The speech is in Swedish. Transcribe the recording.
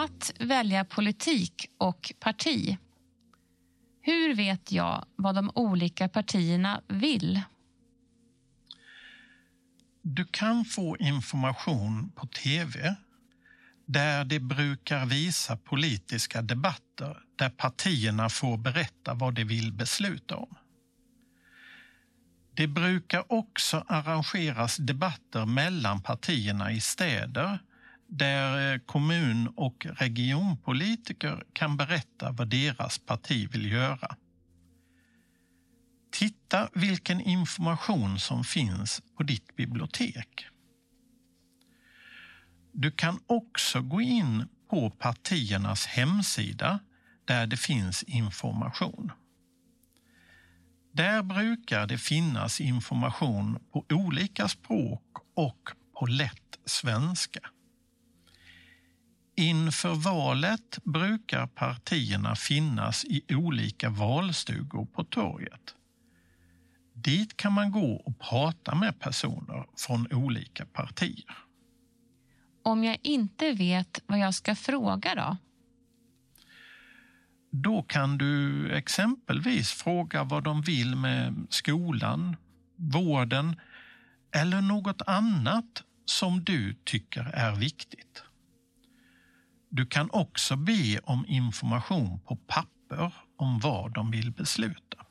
Att välja politik och parti. Hur vet jag vad de olika partierna vill? Du kan få information på tv där det brukar visa politiska debatter där partierna får berätta vad de vill besluta om. Det brukar också arrangeras debatter mellan partierna i städer där eh, kommun och regionpolitiker kan berätta vad deras parti vill göra. Titta vilken information som finns på ditt bibliotek. Du kan också gå in på partiernas hemsida där det finns information. Där brukar det finnas information på olika språk och på lätt svenska. Inför valet brukar partierna finnas i olika valstugor på torget. Dit kan man gå och prata med personer från olika partier. Om jag inte vet vad jag ska fråga då? Då kan du exempelvis fråga vad de vill med skolan, vården eller något annat som du tycker är viktigt. Du kan också be om information på papper om vad de vill besluta.